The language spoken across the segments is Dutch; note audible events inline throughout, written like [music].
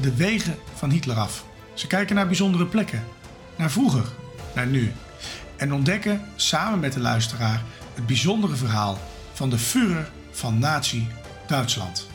de wegen van Hitler af. Ze kijken naar bijzondere plekken, naar vroeger, naar nu. En ontdekken samen met de luisteraar het bijzondere verhaal van de Führer van Nazi-Duitsland.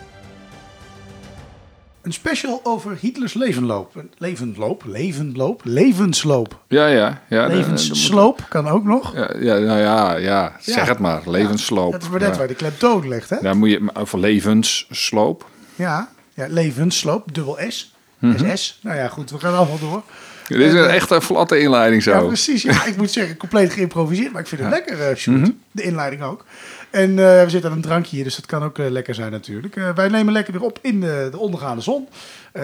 Een special over Hitlers levenloop. Een Levensloop, levensloop, levensloop. Ja, ja. ja Levenssloop kan ook nog. Ja, ja, nou ja, ja, zeg Ja. het maar. Levensloop. Dat is maar net ja. waar de klemtoon ligt, hè? Daar moet je over levenssloop. Ja, ja levenssloop, dubbel S. Mhm. SS. Nou ja, goed, we gaan allemaal door. Dit is een echt een flatte inleiding Ja, zo. precies. Ja, ik moet zeggen, compleet geïmproviseerd. Maar ik vind het lekker, eh Sjoerd. Mhm. De inleiding ook. En eh, we zitten aan een drankje hier, dus dat kan ook eh, lekker zijn natuurlijk. Eh, wij nemen lekker weer op in de, de ondergaande zon.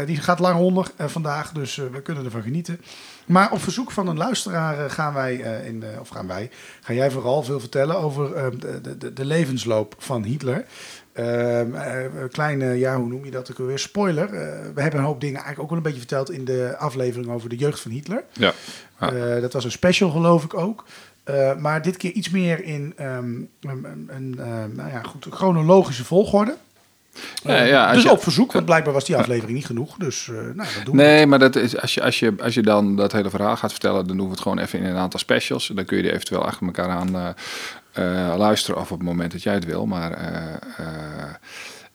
Die gaat lang onder vandaag, dus we kunnen ervan genieten. Maar op verzoek van een luisteraar gaan wij, in, of gaan wij, ga jij vooral veel vertellen over de, de, de levensloop van Hitler. Ehm, eh, een kleine, ja, hoe noem je dat ook weer? Spoiler. We hebben een hoop dingen eigenlijk ook wel een beetje verteld in de aflevering over de jeugd van Hitler. Ja. Ja. Dat was een special, geloof ik ook. Eh, maar dit keer iets meer in ehm, een, een, eh, nou ja, goed, chronologische volgorde. Ja, Eh, ja, dus je- op verzoek, want blijkbaar was die aflevering niet genoeg. Dus nou, dat doen we. Nee, maar dat is, als, je, als, je, als je dan dat hele verhaal gaat vertellen, dan doen we het gewoon even in een aantal specials. Dan kun je die eventueel achter elkaar aan luisteren of op het moment dat jij het wil. Maar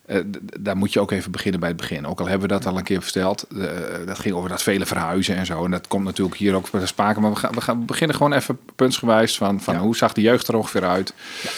eh, daar moet je ook even beginnen bij het begin. Ook al hebben we dat al een keer verteld. eh, dat ging over dat vele verhuizen en zo. En dat komt natuurlijk hier ook bij sprake. Maar we gaan, we gaan beginnen gewoon even puntsgewijs van, van Ja. hoe zag de jeugd er ongeveer uit.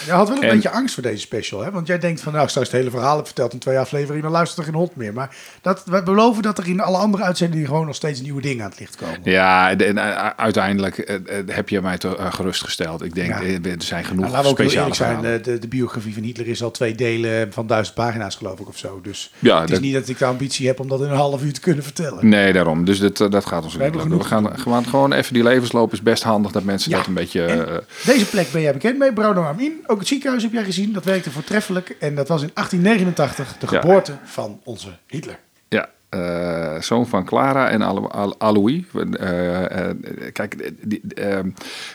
Je had wel een En- beetje angst voor deze special. Hè? Want jij denkt van, nou, straks het hele verhaal heb verteld in twee afleveringen. Dan luistert er geen hond meer. Maar dat, we beloven dat er in alle andere uitzendingen gewoon nog steeds nieuwe dingen aan het licht komen. Ja, en, eh, uiteindelijk heb je mij te, gerustgesteld. Ik denk, Ja. er zijn genoeg Nou, laten we ook heel speciale eerlijk zijn. De, de, de biografie van Hitler is al twee delen van duizend pagina's, geloof ik, of zo. Dus Ja, het is dat- niet dat ik de ambitie heb om dat in een half uur te kunnen vertellen. Nee, daarom. Dus dat, eh, dat gaat ons niet lukken. We gaan gewoon, gewoon even die levensloop is best handig dat mensen Ja. dat een beetje. En eh, Deze plek ben jij bekend mee, Bruno Amin. Ook het ziekenhuis heb jij gezien, dat werkte voortreffelijk. En dat was in 1889 de Ja. geboorte van onze Hitler. ja, eh, zoon van Clara en Al-. Eh, eh, kijk,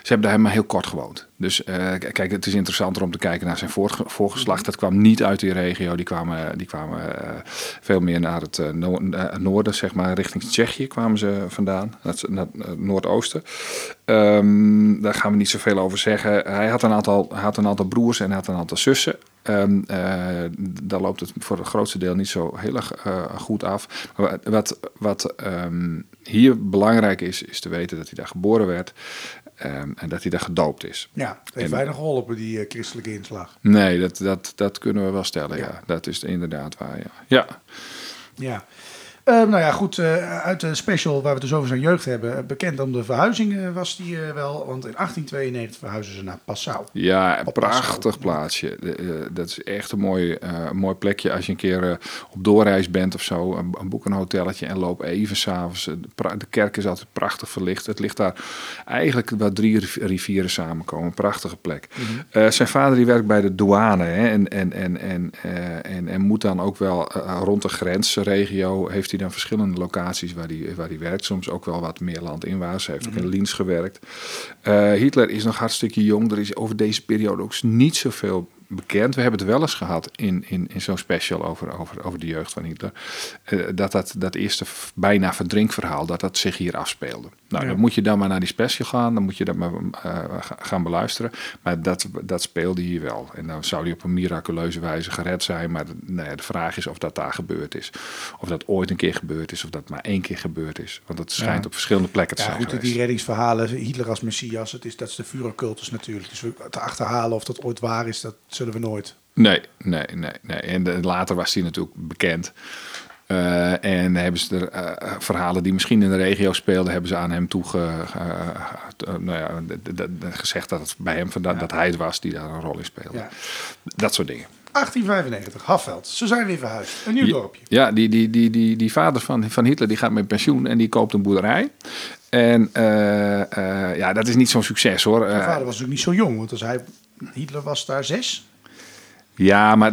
ze hebben daar maar heel kort gewoond. Dus kijk, het is interessanter om te kijken naar zijn voorgeslacht. Dat kwam niet uit die regio. Die kwamen, die kwamen veel meer naar het no- noorden, zeg maar, richting Tsjechië kwamen ze vandaan. Naar het, noordoosten. Ehm, daar gaan we niet zoveel over zeggen. Hij had een aantal, had een aantal broers en had een aantal zussen. Ehm, eh, daar loopt het voor het grootste deel niet zo heel erg eh, goed af. Maar wat, wat ehm, hier belangrijk is, is te weten dat hij daar geboren werd ehm, en dat hij daar gedoopt is. Ja, het heeft En- weinig geholpen, die eh, christelijke inslag. Nee, dat, dat, dat kunnen we wel stellen. Ja. Ja. dat is inderdaad waar. Ja. ja. Ja. Eh, nou ja, goed, eh, uit de special waar we het dus over zijn jeugd hebben, eh, bekend om de verhuizing eh, was die wel. Want in 1892 verhuizen ze naar Passau. Ja, een prachtig Passau. plaatsje. De, dat is echt een mooi, mooi plekje als je een keer op doorreis bent of zo. Een, een boek een hotelletje en loop even s'avonds. De, de kerk is altijd prachtig verlicht. Het ligt daar eigenlijk waar drie riv- rivieren samenkomen. Een prachtige plek. Eh, zijn vader die werkt bij de douane hè, en, en, en, en, en, en moet dan ook wel rond de grensregio. Heeft hij dan verschillende locaties waar hij, waar hij werkt. Soms ook wel wat meer landinwaarts. Hij heeft ook in Liens gewerkt. Eh, Hitler is nog hartstikke jong. Er is over deze periode ook niet zoveel bekend. We hebben het wel eens gehad in, in, in zo'n special over, over, over de jeugd van Hitler. eh, dat, dat dat eerste bijna verdrinkverhaal, dat dat zich hier afspeelde. Nou, Ja. dan moet je dan maar naar die special gaan. Dan moet je dat maar eh, ga- gaan beluisteren. Maar dat, dat speelde hier wel. En dan zou die op een miraculeuze wijze gered zijn. Maar de, nou ja, de vraag is of dat daar gebeurd is. Of dat ooit een keer gebeurd is. Of dat maar één keer gebeurd is. Want het schijnt Ja. op verschillende plekken te Ja, zijn goed, geweest. die reddingsverhalen, Hitler als messias, het is, dat is de Führercultus natuurlijk. Dus we- te achterhalen of dat ooit waar is, dat zullen we nooit. Nee, nee, nee. nee. En de- later was hij natuurlijk bekend. Eh, en hebben ze er eh, verhalen die misschien in de regio speelden, hebben ze aan hem eh, eh, nou ja, gezegd dat het bij hem vandaan, dat hij het was die daar een rol in speelde. Ja. Dat soort dingen. 1895, Hafveld. Ze zijn weer verhuisd. Een nieuw dorpje. Ja, die, die, die, die, die vader van, van Hitler die gaat met pensioen en die koopt een boerderij. En eh, eh, ja, dat is niet zo'n succes hoor. Mijn Eh, vader was natuurlijk niet zo jong, want als hij, Hitler was daar zes. Ja, maar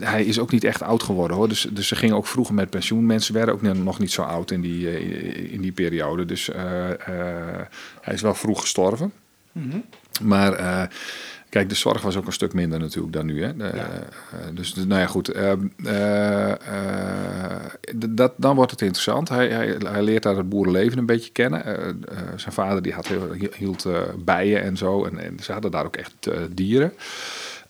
hij is ook niet echt oud geworden hoor. Dus, dus ze gingen ook vroeger met pensioen. Mensen werden ook nog niet zo oud in die, eh, in die periode. Dus eh, eh, hij is wel vroeg gestorven. Maar eh, kijk, de zorg was ook een stuk minder natuurlijk dan nu. Hè? De, eh, dus nou ja, goed. eh, eh, eh, d- dat, dan wordt het interessant. Hij, hij, hij leert daar het boerenleven een beetje kennen. Zijn vader die had heel, hield bijen en zo. En, en ze hadden daar ook echt dieren.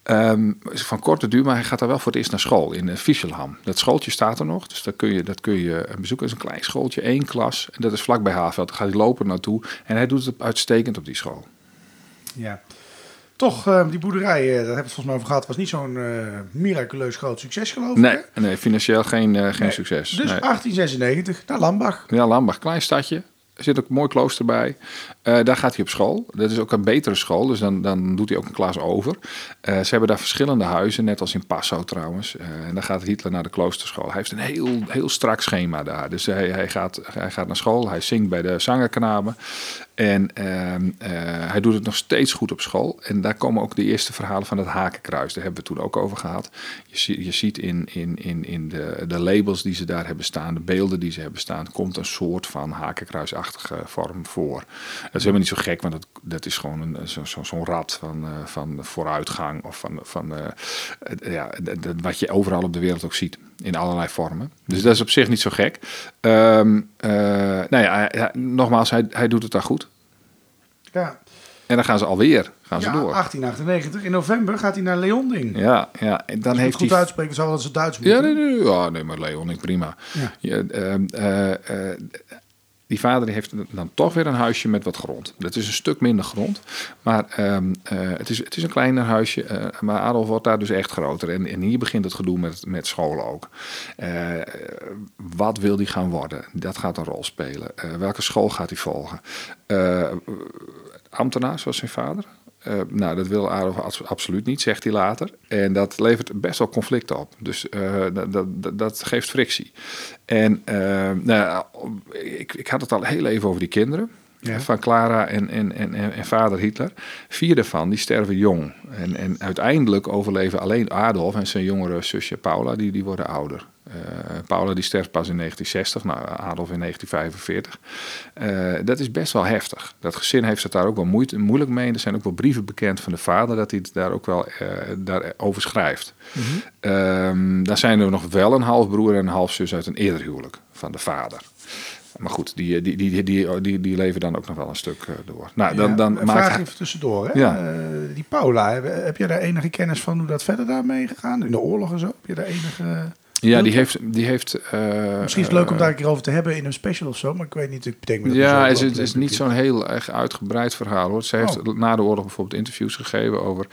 Ehm, is van korte duur, maar hij gaat daar wel voor het eerst naar school in uh, Fischelham. Dat schooltje staat er nog, dus dat kun je, dat kun je eh, bezoeken. Het is een klein schooltje, één klas. En dat is vlakbij Haveld. Daar gaat hij lopen naartoe. En hij doet het uitstekend op die school. Ja. Toch, eh, die boerderij, eh, daar hebben we het volgens mij over gehad, was niet zo'n eh, miraculeus groot succes geloof ik. Nee, hè? nee financieel geen, eh, geen Nee. succes. Dus nee. 1896 naar Lambach. Ja, Lambach, klein stadje. Er zit ook een mooi klooster bij. Eh, daar gaat hij op school. Dat is ook een betere school, dus dan, dan doet hij ook een klas over. Eh, ze hebben daar verschillende huizen, net als in Passau trouwens. Eh, en dan gaat Hitler naar de kloosterschool. Hij heeft een heel, heel strak schema daar. Dus hij, hij, gaat, hij gaat naar school, hij zingt bij de zangerknaben. En ehm, eh, hij doet het nog steeds goed op school. En daar komen ook de eerste verhalen van het hakenkruis. Daar hebben we toen ook over gehad. Je, je ziet in, in, in, in de, de labels die ze daar hebben staan, de beelden die ze hebben staan, komt een soort van hakenkruisachtige vorm voor. Dat is helemaal niet zo gek, want dat, dat is gewoon een, zo, zo, zo'n rad van, eh, van vooruitgang. Of van, van eh, ja, wat je overal op de wereld ook ziet. In allerlei vormen. Dus dat is op zich niet zo gek. Eh, nou ja, hij- hij- nogmaals, hij, hij doet het daar goed. Ja. En dan gaan ze alweer gaan ze ja, door. 1898. In november gaat hij naar Leonding. Ja, ja. En dan heeft het goed hij. uitspreken, zou dat ze Duits Ja, moeten. nee, nee, ja, nee, maar Leon, ik prima. Ja. Je, die vader die heeft dan toch weer een huisje met wat grond. Dat is een stuk minder grond. Maar ehm, eh, het, is, het is een kleiner huisje. eh, maar Adolf wordt daar dus echt groter. En, en hier begint het gedoe met, met scholen ook. Eh, wat wil hij gaan worden? Dat gaat een rol spelen. Welke school gaat hij volgen? Ambtenaar, zoals zijn vader. Eh, nou, dat wil Adolf abs- absoluut niet, zegt hij later. En dat levert best wel conflicten op. Dus eh, dat, dat, geeft frictie. En eh, nou, ik, ik had het al heel even over die kinderen. Ja. Van Clara en, en, en, en, vader Hitler. Vier daarvan die sterven jong. En, en uiteindelijk overleven alleen Adolf en zijn jongere zusje Paula, die, die worden ouder. Eh, Paula die sterft pas in 1960, nou, Adolf in 1945. Eh, dat is best wel heftig. Dat gezin heeft het daar ook wel moeite, moeilijk mee. Er zijn ook wel brieven bekend van de vader dat hij het daar ook wel eh, daarover schrijft. Ehm, daar zijn er nog wel een halfbroer en een halfzus uit een eerder huwelijk van de vader. Maar goed, die, die, die, die, die, die leven dan ook nog wel een stuk eh, door. Nou, dan, dan maakt vraag even tussendoor. Hè? Ja. Eh, die Paula, heb, je daar enige kennis van hoe dat verder daarmee gegaan? In de oorlog en zo? Heb je daar enige... Ja, die heeft. Die heeft eh, Misschien is het leuk om eh, daar een keer over te hebben in een special of zo, maar ik weet niet. Ik denk dat Ja, het is, het is niet zo'n heel erg uitgebreid verhaal hoor. Ze heeft Oh. na de oorlog bijvoorbeeld interviews gegeven over,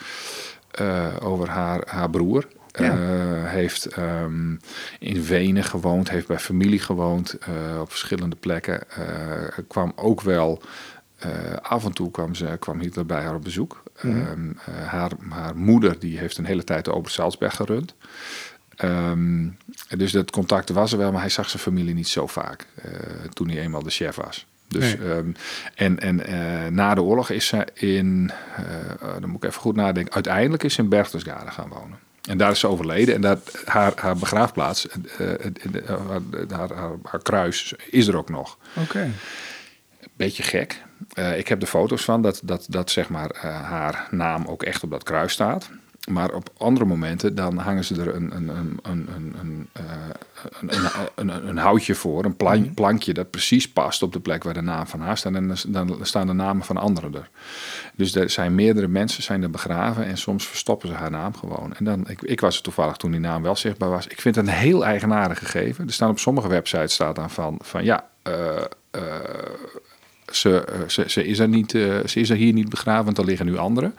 eh, over haar, haar broer. Ja. Eh, heeft ehm, in Wenen gewoond, heeft bij familie gewoond eh, op verschillende plekken. Eh, kwam ook wel, af en toe kwam, ze, kwam Hitler bij haar op bezoek. Mhm. Ehm, eh, haar, haar moeder die heeft een hele tijd de Ober Salzberg gerund. Ehm, dus dat contact was er wel, maar hij zag zijn familie niet zo vaak toen hij eenmaal de chef was. Dus, Nee. en en na de oorlog is ze in, eh, dan moet ik even goed nadenken, uiteindelijk is ze in Berchtesgaden gaan wonen. En daar is ze overleden en dat, haar, haar begraafplaats, eh, eh, eh, haar, haar, haar kruis, is er ook nog. Oké. Beetje gek. Ik heb de foto's van dat, dat, dat zeg maar, haar naam ook echt op dat kruis staat. Maar op andere momenten dan hangen ze er een, een, een, een, een, een, eh, een, een, houtje voor, een plan- plankje dat precies past op de plek waar de naam van haar staat. En dan, staan de namen van anderen er. Dus er zijn meerdere mensen zijn er begraven en soms verstoppen ze haar naam gewoon. En dan, ik, ik was er toevallig toen die naam wel zichtbaar was. Ik vind het een heel eigenaardig gegeven. Er staan op sommige websites staat dan van, van ja, eh, eh, ze, ze, ze, is er niet, ze is er hier niet begraven, want er liggen nu anderen.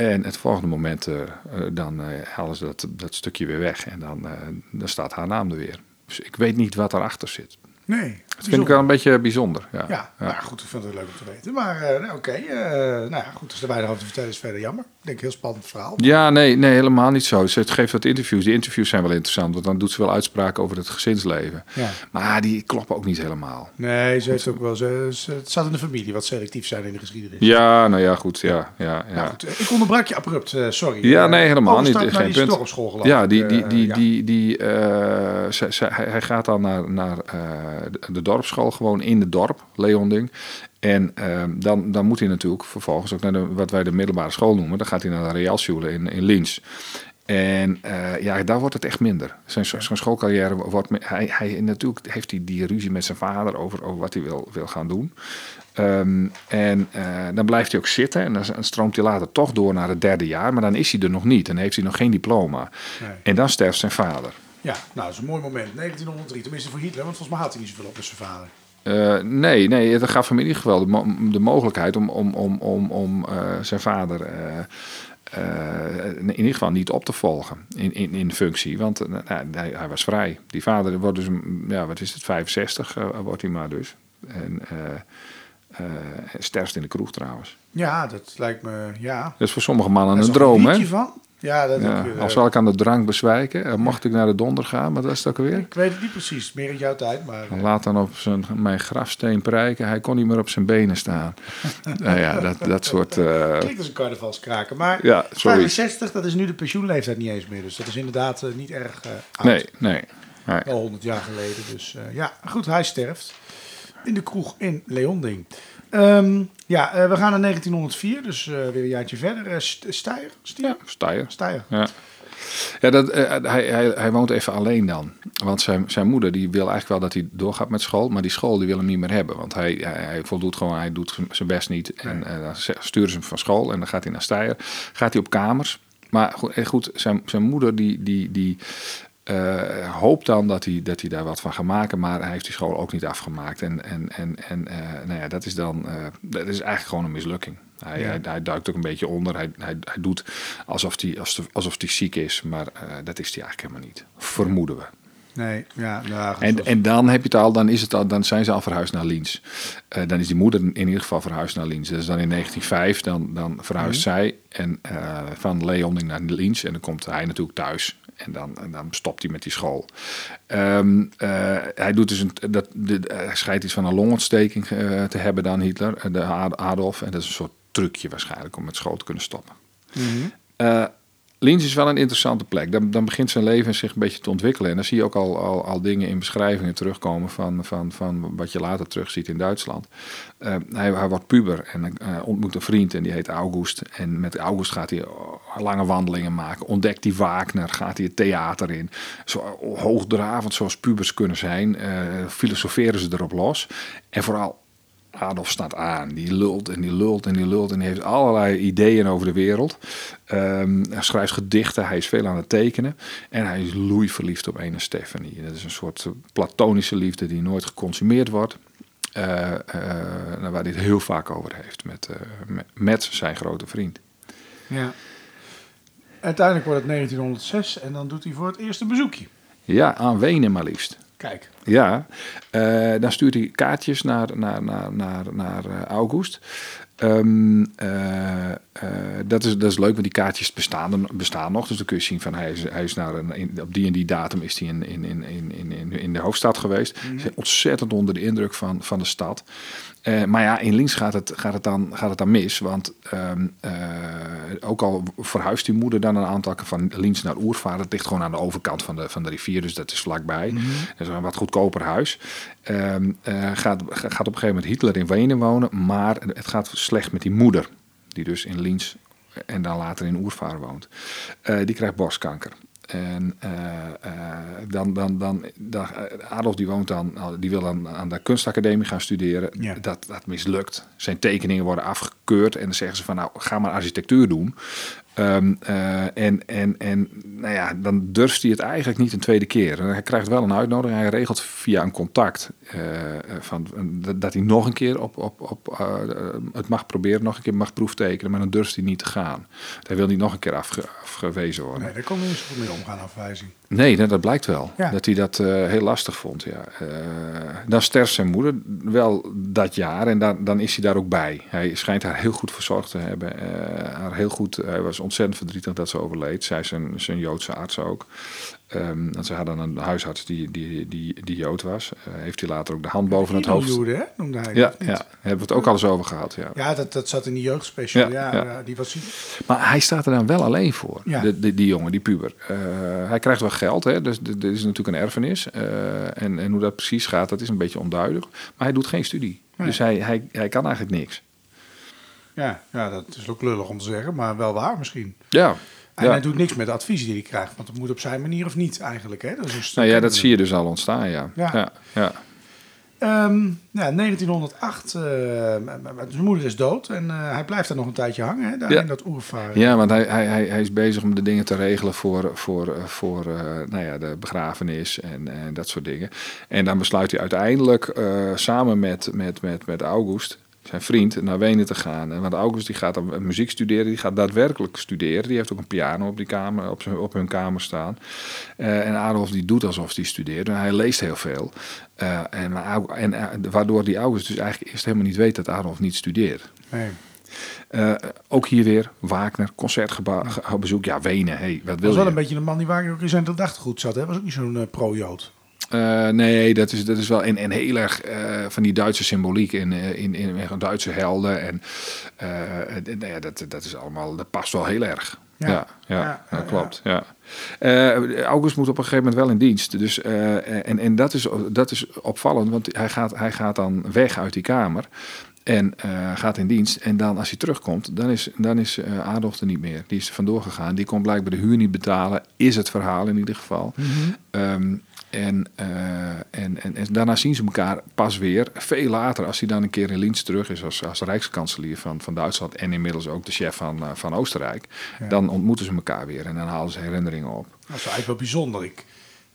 En het volgende moment eh, eh, dan eh, halen ze dat, dat stukje weer weg en dan, dan staat haar naam er weer. Dus ik weet niet wat erachter zit. Nee. Dat vind ik wel een beetje bijzonder. Ja, Ja, Nou, goed, ik vind het leuk om te weten. Maar eh, nou, oké, eh, nou ja, goed, als er weinig over te vertellen is verder jammer. Ik denk een heel spannend verhaal. Ja, nee, nee, helemaal niet zo. Ze geeft wat interviews. Die interviews zijn wel interessant, want dan doet ze wel uitspraken over het gezinsleven. Ja. Maar die kloppen ook niet helemaal. Nee, ze heeft ook wel, ze, ze- het staat in de familie wat selectief zijn in de geschiedenis. Ja, nou ja, goed. Ja, ja, ja. Nou goed, eh, ik onderbrak je abrupt, sorry. Ja, nee, helemaal niet. overstap naar Geen die punt. geloof Ja, die, die, die, ja. die, die, hij, gaat dan naar, naar de, de dorpsschool, gewoon in het dorp, Leonding. En ehm, dan, dan moet hij natuurlijk vervolgens ook naar de, wat wij de middelbare school noemen. Dan gaat hij naar de Realschule in, in Linz. En eh, ja, daar wordt het echt minder. Zijn, zijn schoolcarrière wordt... Hij, hij, natuurlijk heeft hij die ruzie met zijn vader over, over wat hij wil, wil gaan doen. Ehm, en eh, dan blijft hij ook zitten en dan stroomt hij later toch door naar het derde jaar. Maar dan is hij er nog niet en heeft hij nog geen diploma. Nee. En dan sterft zijn vader. Ja, nou, dat is een mooi moment. 1903, tenminste voor Hitler, want volgens mij had hij niet zoveel op met zijn vader. Eh, nee, nee, het gaf hem in ieder geval de, mo- de mogelijkheid om, om, om, om, om eh, zijn vader eh, in ieder geval niet op te volgen in, in, in functie. Want nou, hij, hij was vrij. Die vader wordt dus, ja, wat is het, 65 eh, wordt hij maar dus. En sterft in de kroeg trouwens. Ja, dat lijkt me, ja. Dat is voor sommige mannen Daar is een droom, hè? liedje van. Ja, dat Ja, ik, eh, al zal ik aan de drank bezwijken, eh, mocht ik naar de donder gaan, maar dat is het ook weer. ik weet het niet precies, meer in jouw tijd, maar... eh, Laat dan op zijn, mijn grafsteen prijken. Hij kon niet meer op zijn benen staan. [laughs] nou ja, dat, dat soort... eh, Klinkt als een carnavalskraken. Maar Ja, sorry. 65, dat is nu de pensioenleeftijd niet eens meer. Dus dat is inderdaad niet erg oud. nee, nee. nee. Al 100 jaar geleden. Dus ja, goed, hij sterft. In de kroeg in Leonding. Ehm, ja, eh, we gaan naar 1904, dus eh, weer een jaartje verder. Eh, St- Steyr? Stier? Steier. Ja. Ja, dat, eh, hij, hij, hij woont even alleen dan. Want zijn, zijn moeder die wil eigenlijk wel dat hij doorgaat met school. Maar die school die wil hem niet meer hebben. Want hij, hij, hij voldoet gewoon, hij doet zijn best niet. En eh, dan sturen ze hem van school en dan gaat hij naar Steyr. Gaat hij op kamers. Maar goed, eh, goed zijn, zijn moeder die, die, die eh, hoopt dan dat hij, dat hij daar wat van gaat maken. Maar hij heeft die school ook niet afgemaakt. En, en, en, en eh, nou ja, dat is dan eh, dat is eigenlijk gewoon een mislukking. Hij, Ja. hij, hij duikt ook een beetje onder. Hij, hij, hij doet alsof hij, alsof hij ziek is. Maar dat is hij eigenlijk helemaal niet. Vermoeden we. Nee, ja. Nou, En, en dan heb je het al, dan, is het al, dan zijn ze al verhuisd naar Liens. Dan is die moeder in ieder geval verhuisd naar Liens. Dat is dan in 1905, dan, dan verhuist zij en, van Leonding naar Liens. En dan komt hij natuurlijk thuis. En dan, en dan stopt hij met die school. Ehm, eh, hij, doet dus een, dat, de, hij schijnt iets van een longontsteking eh, te hebben dan Hitler, eh, de Ad- Adolf. En dat is een soort trucje waarschijnlijk om met school te kunnen stoppen. Eh, Liens is wel een interessante plek. Dan, dan begint zijn leven zich een beetje te ontwikkelen. En dan zie je ook al, al, al dingen in beschrijvingen terugkomen van, van, van wat je later terugziet in Duitsland. Eh, hij, hij wordt puber en eh, ontmoet een vriend en die heet August. En met August gaat hij oh, lange wandelingen maken. Ontdekt hij Wagner, gaat hij het theater in. Zo hoogdravend zoals pubers kunnen zijn, eh, filosoferen ze erop los. En vooral Adolf staat aan. Die lult en die lult en die lult. En die heeft allerlei ideeën over de wereld. Ehm, hij schrijft gedichten. Hij is veel aan het tekenen. En hij is loeiverliefd op ene Stephanie. Dat is een soort platonische liefde die nooit geconsumeerd wordt. Eh, eh, waar hij het heel vaak over heeft met, eh, met, met zijn grote vriend. ja. Uiteindelijk wordt het 1906 en dan doet hij voor het eerste bezoekje. Ja, aan Wenen maar liefst. Kijk. Ja, eh, dan stuurt hij kaartjes naar, naar, naar, naar, naar eh, August. Ehm, eh, eh, dat, is, dat is leuk, want die kaartjes bestaan, bestaan nog. Dus dan kun je zien van hij is, hij is naar een, in- op die en die datum is hij in, in, in, in, in, in, de hoofdstad geweest. Ze zijn ontzettend onder de indruk van, van de stad. Eh, maar ja, in Links gaat het, gaat het, dan, gaat het dan mis. Want ehm, eh, ook al verhuist die moeder dan een aantal keer van Links naar Oervaart. Het ligt gewoon aan de overkant van de, van de rivier, dus dat is vlakbij. Dat is een wat goedkoper huis. Ehm, eh, gaat, gaat op een gegeven moment Hitler in Wenen wonen. Maar het gaat slecht met die moeder. Die dus in Liens en dan later in Oervaar woont, eh, die krijgt borstkanker. En eh, eh, dan, dan, dan, dan, Adolf die woont dan, die wil dan aan de kunstacademie gaan studeren. Ja. Dat, dat mislukt. Zijn tekeningen worden afgekeurd en dan zeggen ze van nou ga maar architectuur doen. Ehm, eh, en, en, en nou ja, dan durft hij het eigenlijk niet een tweede keer. Hij krijgt wel een uitnodiging. Hij regelt via een contact eh, eh, van, dat hij nog een keer op, op, op, het mag proberen, nog een keer mag proeftekenen, maar dan durft hij niet te gaan. Hij wil niet nog een keer afge- afgewezen worden. Nee, daar hij niet goed mee omgaan, afwijzing. Nee, dat, dat blijkt wel. Ja. Dat hij dat eh, heel lastig vond. Ja. Eh, dan sterft zijn moeder wel dat jaar en dan, dan is hij daar ook bij. Hij schijnt haar heel goed verzorgd te hebben. eh, haar heel goed, hij was ontzettend verdrietig dat ze overleed. Zij zijn, zijn Joodse arts ook. Ehm, want ze hadden een huisarts die, die, die, die Jood was. Eh, heeft hij later ook de hand boven het hoofd. Joden, hè, noemde hij Ja, ja, hebben we het ook al eens over gehad. Ja. Ja, dat, dat zat in die jeugdspecial. Ja, Ja, ja. ja, die was Maar hij staat er dan wel alleen voor, Ja. de, de- die jongen, die puber. Eh, hij krijgt wel geld, hè, dus dit is natuurlijk een erfenis. Eh, en, en hoe dat precies gaat, dat is een beetje onduidelijk. Maar hij doet geen studie. Nee. Dus hij, hij, hij kan eigenlijk niks. Ja, ja, dat is ook lullig om te zeggen, maar wel waar misschien. Ja, En ja. hij doet niks met de adviezen die hij krijgt, want het moet op zijn manier of niet eigenlijk. Hè? Dat is Nou ja, dat zie je dus al ontstaan, ja. Ja. ja. ja. Ehm, ja, 1908, eh, m- m- zijn moeder is dood en eh, hij blijft daar nog een tijdje hangen, hè, daar in dat oervaar. Ja, want hij, hij, hij, hij is bezig om de dingen te regelen voor, voor, eh, voor eh, nou ja, de begrafenis en, en dat soort dingen. En dan besluit hij uiteindelijk eh, samen met, met, met, met August, zijn vriend, naar Wenen te gaan. Want August die gaat dan muziek studeren, die gaat daadwerkelijk studeren. Die heeft ook een piano op, die kamer, op, zijn, op hun kamer staan. Eh, en Adolf die doet alsof hij studeert. En hij leest heel veel. Eh, en, en, eh, waardoor die August dus eigenlijk eerst helemaal niet weet dat Adolf niet studeert. Nee. Ook hier weer Wagner, concertbezoek. Ja, Wenen, hey, wat Dat wil was wel je? een beetje een man die waar ook in zijn gedachtegoed zat. Hè? Was ook niet zo'n pro-Jood. Eh, nee, dat is, dat is wel en, en heel erg eh, van die Duitse symboliek in, eh, in, in, in Duitse helden. En nou ja, dat, dat is allemaal, dat past wel heel erg. Ja. Ja, ja, Ja, dat klopt. Ja. August moet op een gegeven moment wel in dienst. Dus, en en dat, is, dat is opvallend, want hij gaat, hij gaat dan weg uit die kamer. En gaat in dienst. En dan als hij terugkomt, dan is, dan is eh, Adolf er niet meer. Die is er vandoor gegaan. Die kon blijkbaar de huur niet betalen. Is het verhaal in ieder geval. Ehm, en, eh, en, en, en daarna zien ze elkaar pas weer. Veel later, als hij dan een keer in Linz terug is als, als rijkskanselier van, van Duitsland. En inmiddels ook de chef van, eh, van Oostenrijk. Dan ontmoeten ze elkaar weer. En dan halen ze herinneringen op. Dat is eigenlijk wel bijzonder. Ik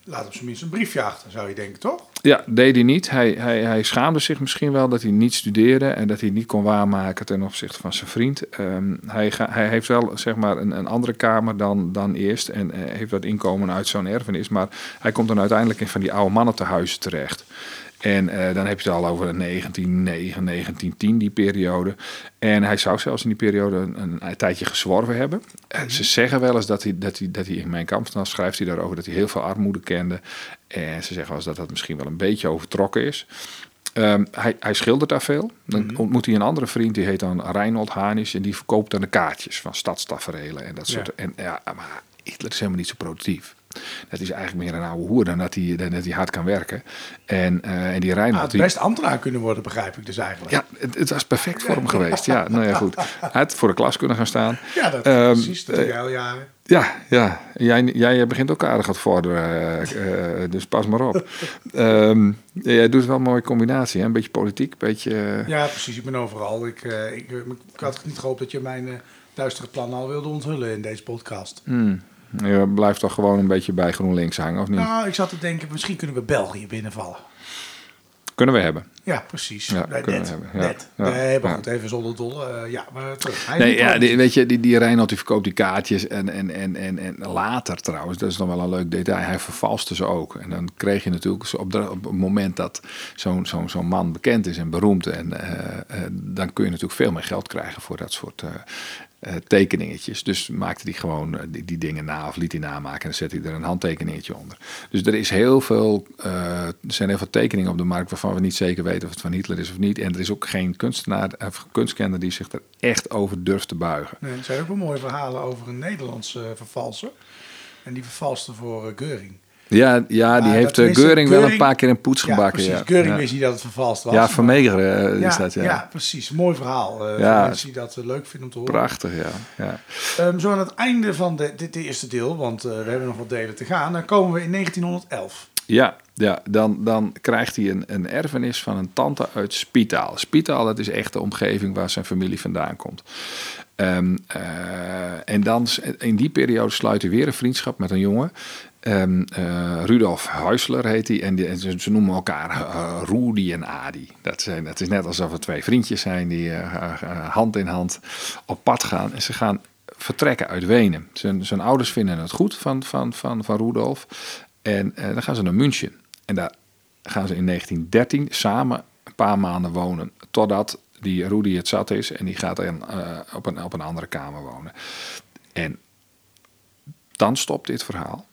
laat op zijn minst een briefje achter, zou je denken, toch? Ja, deed hij niet. Hij, hij, hij schaamde zich misschien wel dat hij niet studeerde en dat hij niet kon waarmaken ten opzichte van zijn vriend. Ehm, hij, ga, hij heeft wel zeg maar een, een andere kamer dan, dan eerst en eh, heeft wat inkomen uit zo'n erfenis. Maar hij komt dan uiteindelijk in van die oude mannentehuizen terecht. En eh, dan heb je het al over 1909, 1910, die periode. En hij zou zelfs in die periode een, een tijdje gezworven hebben. Eh, Ze zeggen wel eens dat hij, dat hij, dat hij in mijn kamp, dan schrijft hij daarover dat hij heel veel armoede kende. En ze zeggen wel eens dat dat misschien wel een beetje overtrokken is. Ehm, hij, hij schildert daar veel. Dan ontmoet hij een andere vriend, die heet dan Reinhold Hanis. En die verkoopt dan de kaartjes van stadstaferelen en dat soort. Ja. En ja, maar Hitler is helemaal niet zo productief. Dat is eigenlijk meer een oude hoer dan dat hij, dan dat hij hard kan werken. En, eh, en die Reinhold... had die- best ambtenaar kunnen worden, begrijp ik dus eigenlijk. ja, het, het was perfect voor hem geweest. Ja, nou ja, goed. Hij had voor de klas kunnen gaan staan. Ja, dat Ehm, precies. Dat eh, jaren. Ja, ja. Jij, jij begint ook aardig wat vorderen, eh, eh, dus pas maar op. Ehm, jij doet wel een mooie combinatie, hè? een beetje politiek, een beetje... Ja, precies. Ik ben overal. Ik, ik, ik had niet gehoopt dat je mijn duistere plannen al wilde onthullen in deze podcast. hmm, je blijft toch gewoon een beetje bij GroenLinks hangen, of niet? Nou, ik zat te denken, misschien kunnen we België binnenvallen. Kunnen we hebben. Ja, precies. Ja, Nee, kunnen net. we hebben. Ja, net. ja, nee, maar goed, even zonder dolle. eh, ja, maar terug. Hij Nee, ja, die, weet je, die, die Reinhold die verkoopt die kaartjes en, en, en, en, en later trouwens, dat is nog wel een leuk detail, hij vervalste ze ook. En dan kreeg je natuurlijk op, de, op het moment dat zo'n zo'n zo'n man bekend is en beroemd, en, eh, eh, dan kun je natuurlijk veel meer geld krijgen voor dat soort eh, tekeningetjes. Dus maakte hij gewoon eh, die, die dingen na of liet hij namaken en dan zette hij er een handtekeningetje onder. Dus er is heel veel, eh, er zijn heel veel tekeningen op de markt waarvan we niet zeker weten of het van Hitler is of niet. En er is ook geen kunstenaar of kunstkenner die zich er echt over durft te buigen. Nee, er zijn ook wel mooie verhalen over een Nederlandse vervalser. En die vervalste voor Geuring. Ja, ja die heeft tenminste Geuring wel een paar keer een poets Ja, gebakken. precies. Ja, Geuring ja. wist niet dat het vervalst was. ja Vermeger eh, ja, is dat, ja. ja, precies. Mooi verhaal. eh, Ja. Mensen die dat eh, leuk vinden om te horen. Prachtig, ja. ja. Ehm, zo aan het einde van de, dit eerste deel, want eh, we hebben nog wat delen te gaan, dan komen we in 1911. Ja, ja dan, dan krijgt hij een, een erfenis van een tante uit Spitaal. Spitaal, dat is echt de omgeving waar zijn familie vandaan komt. Ehm, eh, en dan in die periode sluit hij weer een vriendschap met een jongen. Ehm, eh, Rudolf Huisler heet hij. En, ze, noemen elkaar eh, Rudy en Adi. Dat, zijn, dat is net alsof het twee vriendjes zijn die hand in hand op pad gaan. En ze gaan vertrekken uit Wenen. Zijn, ouders vinden het goed van, van, van, van Rudolf. En dan gaan ze naar München. En daar gaan ze in 1913 samen een paar maanden wonen. Totdat die Rudy het zat is en die gaat eh, op, een, op een andere kamer wonen. En dan stopt dit verhaal.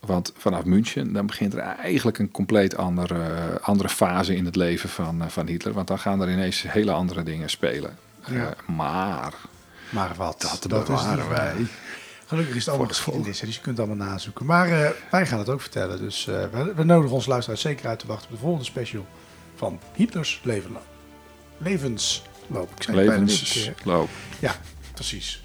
Want vanaf München dan begint er eigenlijk een compleet andere, andere fase in het leven van, eh, van Hitler. Want dan gaan er ineens hele andere dingen spelen. Ja. Eh, maar Maar wat? dat, bewaren de wij. Gelukkig is het allemaal geschiedenis, dus je kunt het allemaal nazoeken. Maar eh, wij gaan het ook vertellen. Dus eh, we, we nodigen onze luisteraars zeker uit te wachten op de volgende special van Hitlers leven, levensloop. Ik zei. Levensloop. Ja, precies.